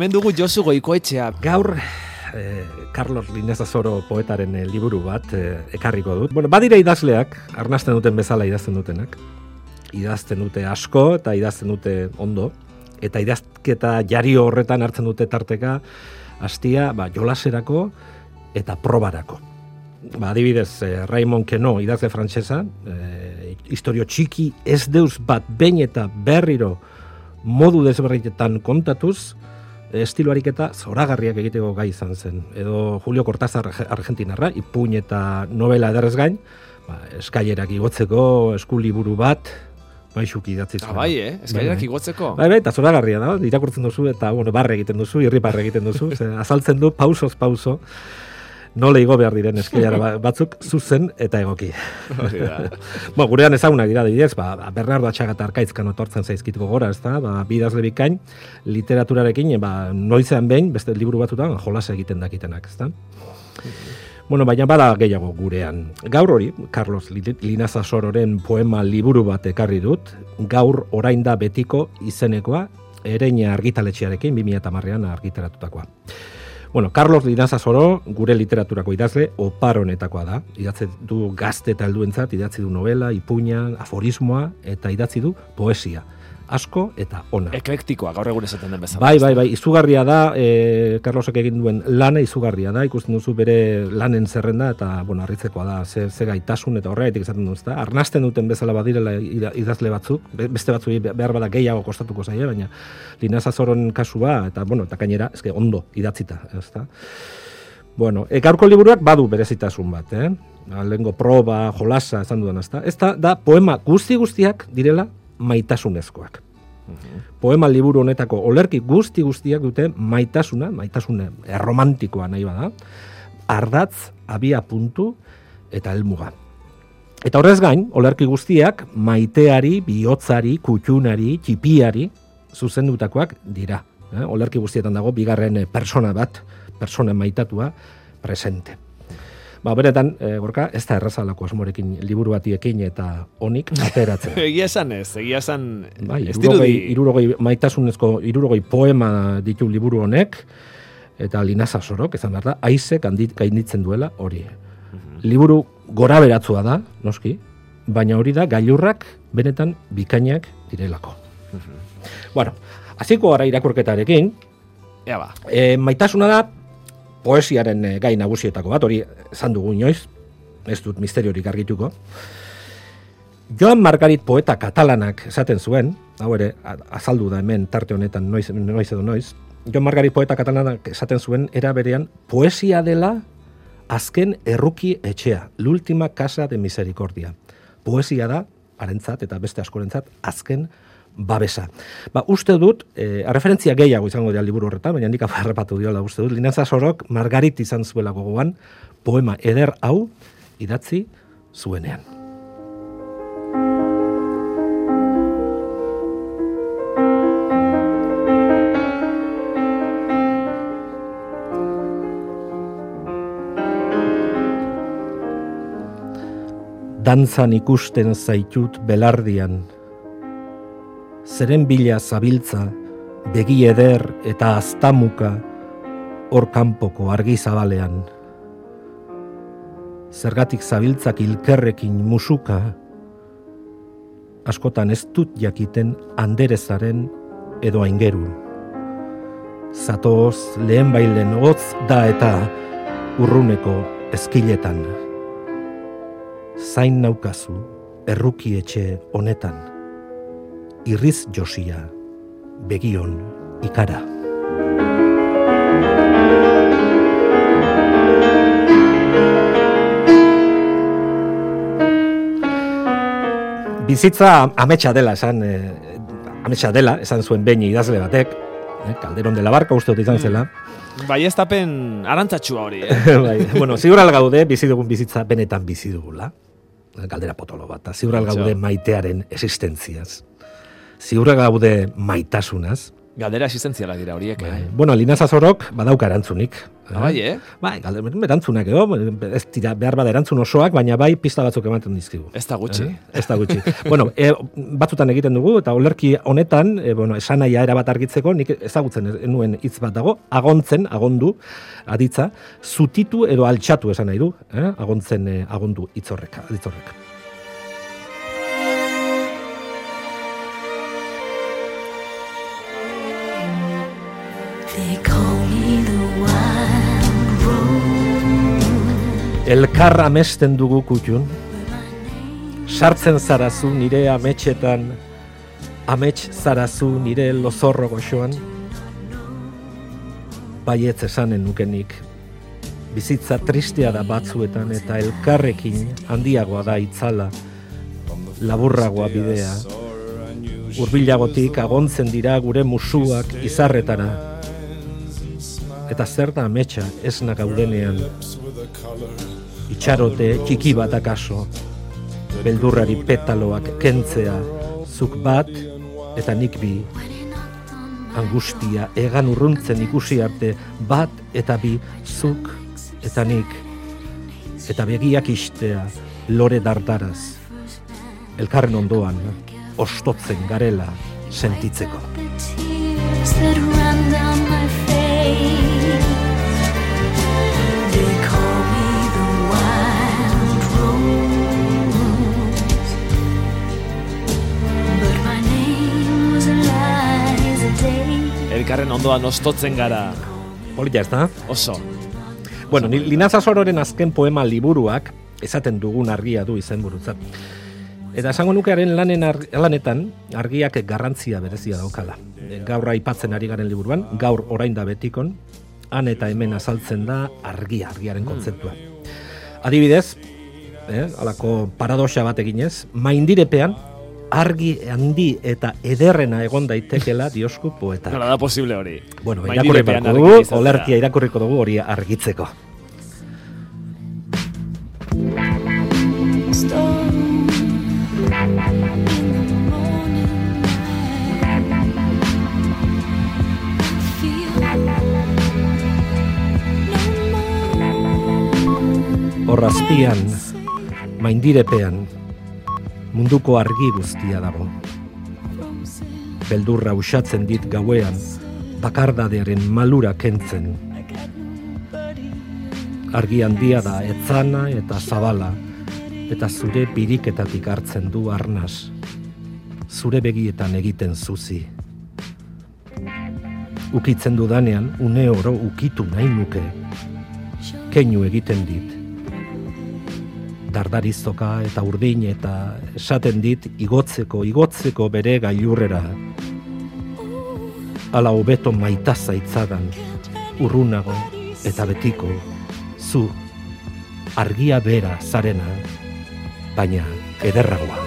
Hemen dugu Josu Goikoetxea. Gaur, eh, Carlos Linezazoro poetaren eh, liburu bat eh, ekarriko dut. Bueno, badire idazleak, arnasten duten bezala idazten dutenak. Idazten dute asko eta idazten dute ondo. Eta idazketa jari horretan hartzen dute tarteka, hastia ba, jolaserako eta probarako. Ba, adibidez, Raymond Keno, idazle frantsesa, eh, historio txiki ez deus bat behin eta berriro modu desberritetan kontatuz, estiloarik eta zoragarriak egiteko gai izan zen. Edo Julio Cortázar Argentinarra, ipuin eta novela ederrez gain, ba, eskailerak igotzeko eskuliburu bat, baixuk idatzi Ah, zuen. bai, eh? Eskailerak igotzeko. Bai, bai, eta zoragarria da, irakurtzen duzu eta bueno, barre egiten duzu, irriparre egiten duzu, ze, azaltzen du pausoz pauso, nola igo behar diren eskailara ba- batzuk zuzen eta egoki. Ba, gurean ezagunak dira didez, ba, ba, Bernardo Atxaga Arkaizkan otortzen zaizkituko gora, ez da? Ba, bidazle bikain, literaturarekin, ba, noizean behin, beste liburu batzutan, jolas egiten dakitenak, ez da? Bueno, baina bada gehiago gurean. Gaur hori, Carlos Li- Linaza Sororen poema liburu bat ekarri dut, gaur orain da betiko izenekoa, ereina argitaletxearekin, 2008an argitaratutakoa. Bueno, Carlos Linaza Soro, gure literaturako idazle, oparonetakoa da. Idatzi du gazte eta helduentzat, idatzi du novela, ipuña, aforismoa, eta idatzi du poesia. Asko eta ona. Eklektikoa, gaur egun esaten den bezala. Bai, bai, bai, izugarria da, e, Carlosek egin duen lana izugarria da, ikusten duzu bere lanen zerrenda, eta, bueno, harritzekoa da, ze, ze gaitasun eta horregatik esaten duz, da. Arnasten duten bezala badirela ida- idazle batzuk, be- beste batzuei behar bada gehiago kostatuko zaie, baina linazazoron kasua, eta, bueno, eta gainera, eske ondo idatzita, ez da. Bueno, e, gaurko liburuak badu berezitasun bat, eh? Lehengo proba, jolasa, esan dudan, ezta? Ez da, da poema guzti guztiak direla maitasunezkoak poema liburu honetako olerki guzti guztiak dute maitasuna, maitasune erromantikoa nahi bada, ardatz, abia puntu eta helmuga. Eta horrez gain, olerki guztiak maiteari, bihotzari, kutxunari, txipiari zuzendutakoak dira. Eh? Olerki guztietan dago bigarren eh, persona bat, persona maitatua, presente. Ba, beretan, e, gorka, ez da errazalako asmorekin liburu batiekin eta onik ateratzen. Egia esan ez, egia esan... Bai, irurogei, irurogei maitasunezko irurogei poema ditu liburu honek, eta linaza sorok, ezan behar da, aizek handit, gainditzen duela hori. Liburu gora beratzua da, noski, baina hori da gailurrak benetan bikainak direlako. Bueno, hasiko gara irakurketarekin, Ea ba. e, maitasuna da poesiaren eh, gai nagusietako bat, hori esan dugu inoiz, ez dut misteriorik argituko. Joan Margarit poeta katalanak esaten zuen, hau ere, azaldu da hemen tarte honetan noiz, noiz edo noiz, Joan Margarit poeta katalanak esaten zuen, era berean, poesia dela azken erruki etxea, l'ultima casa de misericordia. Poesia da, harentzat eta beste askorentzat, azken babesa. Ba, uste dut, e, referentzia gehiago izango dira liburu horretan, baina nik harrapatu diola uste dut, Linatza Sorok Margarit izan zuela gogoan, poema eder hau idatzi zuenean. Dantzan ikusten zaitut belardian, zeren bila zabiltza, begi eder eta aztamuka, hor kanpoko argi zabalean. Zergatik zabiltzak ilkerrekin musuka, askotan ez dut jakiten anderezaren edo aingeru. Zatoz lehen bailen hotz da eta urruneko eskiletan. Zain naukazu erruki etxe honetan. Irriz josia, begion ikara. Bizitza ametsa dela esan, eh, ametsa dela esan zuen behin idazle batek, eh, Calderón de la Barca uste dut izan zela. Bai ez tapen arantzatxua hori, eh? bai, bueno, ziural gaude bizi dugun bizitza benetan bizi dugula. Galdera potolo bat, ziural gaude maitearen existentziaz. Ziurra gaude maitasunaz, Galdera existentziala dira horiek, eh? Bueno, linazazorok badauka erantzunik. Ah, bai, eh? Bai, galde, erantzunak edo, ez dira behar bada erantzun osoak, baina bai pista batzuk ematen dizkigu. Ez da gutxi. Eh? Ez da gutxi. bueno, e, batzutan egiten dugu, eta olerki honetan, e, bueno, esanaia erabat argitzeko, nik ezagutzen nuen hitz bat dago, agontzen, agondu, aditza, zutitu edo altxatu esan nahi du, eh? agontzen agondu hitzorrek, aditzorrek. Elkar amesten dugu kutxun, sartzen zarazu nire ametxetan, amets zarazu nire lozorro goxoan, baietz esanen nukenik, bizitza tristea da batzuetan eta elkarrekin handiagoa da itzala, laburragoa bidea, hurbilagotik agontzen dira gure musuak izarretara, eta zer da ametsa esna gaudenean, itxarote txiki bat akaso, beldurrari petaloak kentzea, zuk bat eta nik bi, angustia egan urruntzen ikusi arte, bat eta bi, zuk eta nik, eta begiak istea, lore dardaraz, elkarren ondoan, ostotzen garela sentitzeko. Elkarren ondoan ostotzen gara. Polita ez da? Oso. Bueno, ni- Linaza Sororen azken poema liburuak esaten dugun argia du izenburutzat. Eta esango nukearen lanen ar, lanetan argiak garrantzia berezia daukala. Gaur aipatzen ari garen liburuan, gaur orain da betikon, han eta hemen azaltzen da argia, argiaren kontzeptua. Adibidez, eh, alako paradoxa bat eginez, maindirepean argi handi eta ederrena egon daitekela diosku poeta. Nola da posible hori. Bueno, Maindirepean irakurri beharko argia dugu, olerkia irakurriko dugu hori argitzeko. Horrazpian, maindirepean, munduko argi guztia dago. Beldurra usatzen dit gauean, bakardadearen malura kentzen. Argi handia da etzana eta zabala, eta zure biriketatik hartzen du arnaz. Zure begietan egiten zuzi. Ukitzen dudanean, une oro ukitu nahi nuke. Keinu egiten dit, dardarizoka eta urdin eta esaten dit igotzeko, igotzeko bere gailurrera. Ala hobeto maita zaitzadan, urrunago eta betiko, zu, argia bera zarena, baina ederragoa.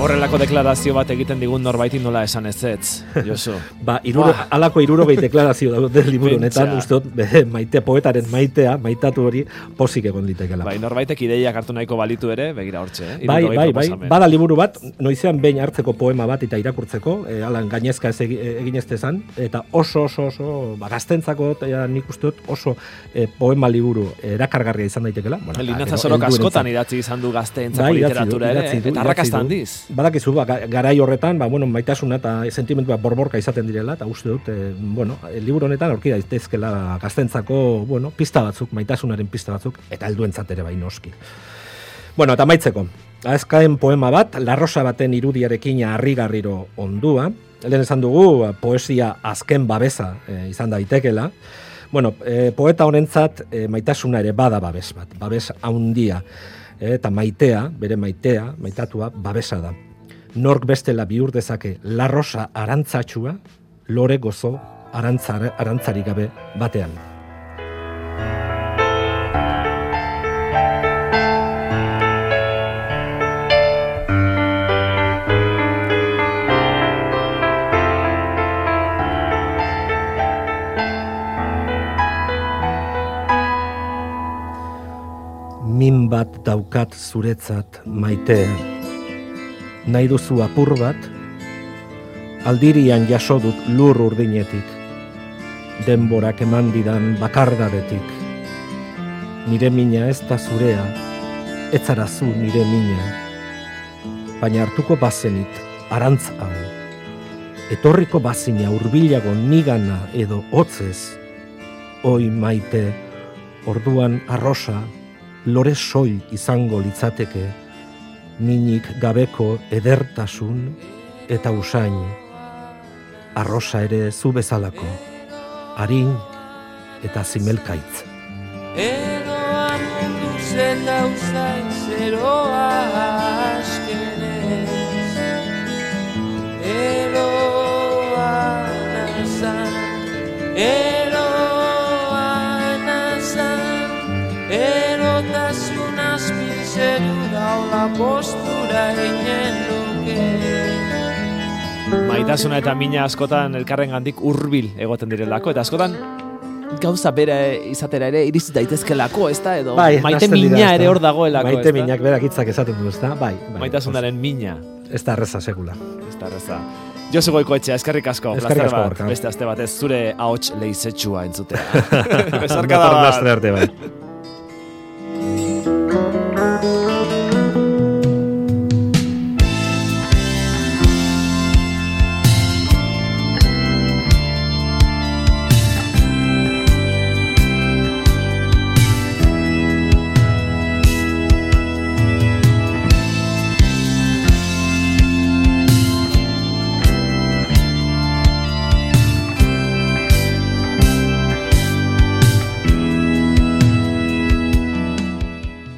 Horrelako deklarazio bat egiten digun norbaiti nola esan ez ez, Josu. Ba, iruro, alako irurogei deklarazio daude liburu honetan, uste maite poetaren maitea, maitatu hori, posik egon litekela. Bai, norbaitek ideiak hartu nahiko balitu ere, begira hortxe, eh? Bai, bai, bai, bada liburu bat, noizean behin hartzeko poema bat eta irakurtzeko, e, alan gainezka ez egi- egin ez dezan, eta oso, oso, oso, ba, gaztentzako eta nik uste dut oso e, poema liburu erakargarria izan daitekela. Bueno, Sorok helduentzat. askotan idatzi izan du gazteentzako Bai, literatura ere, eta idatzi arrakasta du. handiz. Badakizu, ba, ga- garai horretan, ba, bueno, maitasuna eta sentimentua borborka izaten direla, eta uste dut, e, bueno, e, liburu honetan aurki daitezkela gaztentzako, bueno, pista batzuk, maitasunaren pista batzuk, eta helduentzat ere bai noski. Bueno, eta maitzeko, azkaen poema bat, larrosa baten irudiarekin harrigarriro ondua, lehen esan dugu, poesia azken babesa e, izan daitekela, Bueno, e, poeta honentzat e, maitasuna ere bada babes bat, babes haundia, eta maitea, bere maitea, maitatua, babesa da. Nork bestela bihur dezake larrosa arantzatxua, lore gozo arantzar, arantzari gabe batean. Min bat daukat zuretzat maite. Nahi duzu apur bat, aldirian jaso dut lur urdinetik, denborak eman didan bakardadetik. Nire mina ez da zurea, ez zara zu nire mina, baina hartuko bazenit arantz hau. Etorriko bazina hurbilago nigana edo hotzez, oi maite, orduan arrosa, lore soil izango litzateke, minik gabeko edertasun eta usain, arrosa ere zu bezalako, harin eta zimelkaitz. Eroan mundu zen dauzain zeroa askenez Eroa postura inen luke Maitasuna eta mina askotan elkarren gandik urbil egoten direlako, eta askotan gauza bere izatera ere iriz daitezkelako, ez da, edo maite nahasten dira, mina ere hor dagoelako, Maite ez da? minak berak hitzak esaten du, ezta? Bai, bai. Maitasunaren mina, Ez da erreza sekula. ez da erreza. Josu goikoetxea, eskerrik asko, Eskerrik asko, bat, beste aste batez, zure ahots leizetsua entzutea. Besarkada Datorren bat. arte, bai.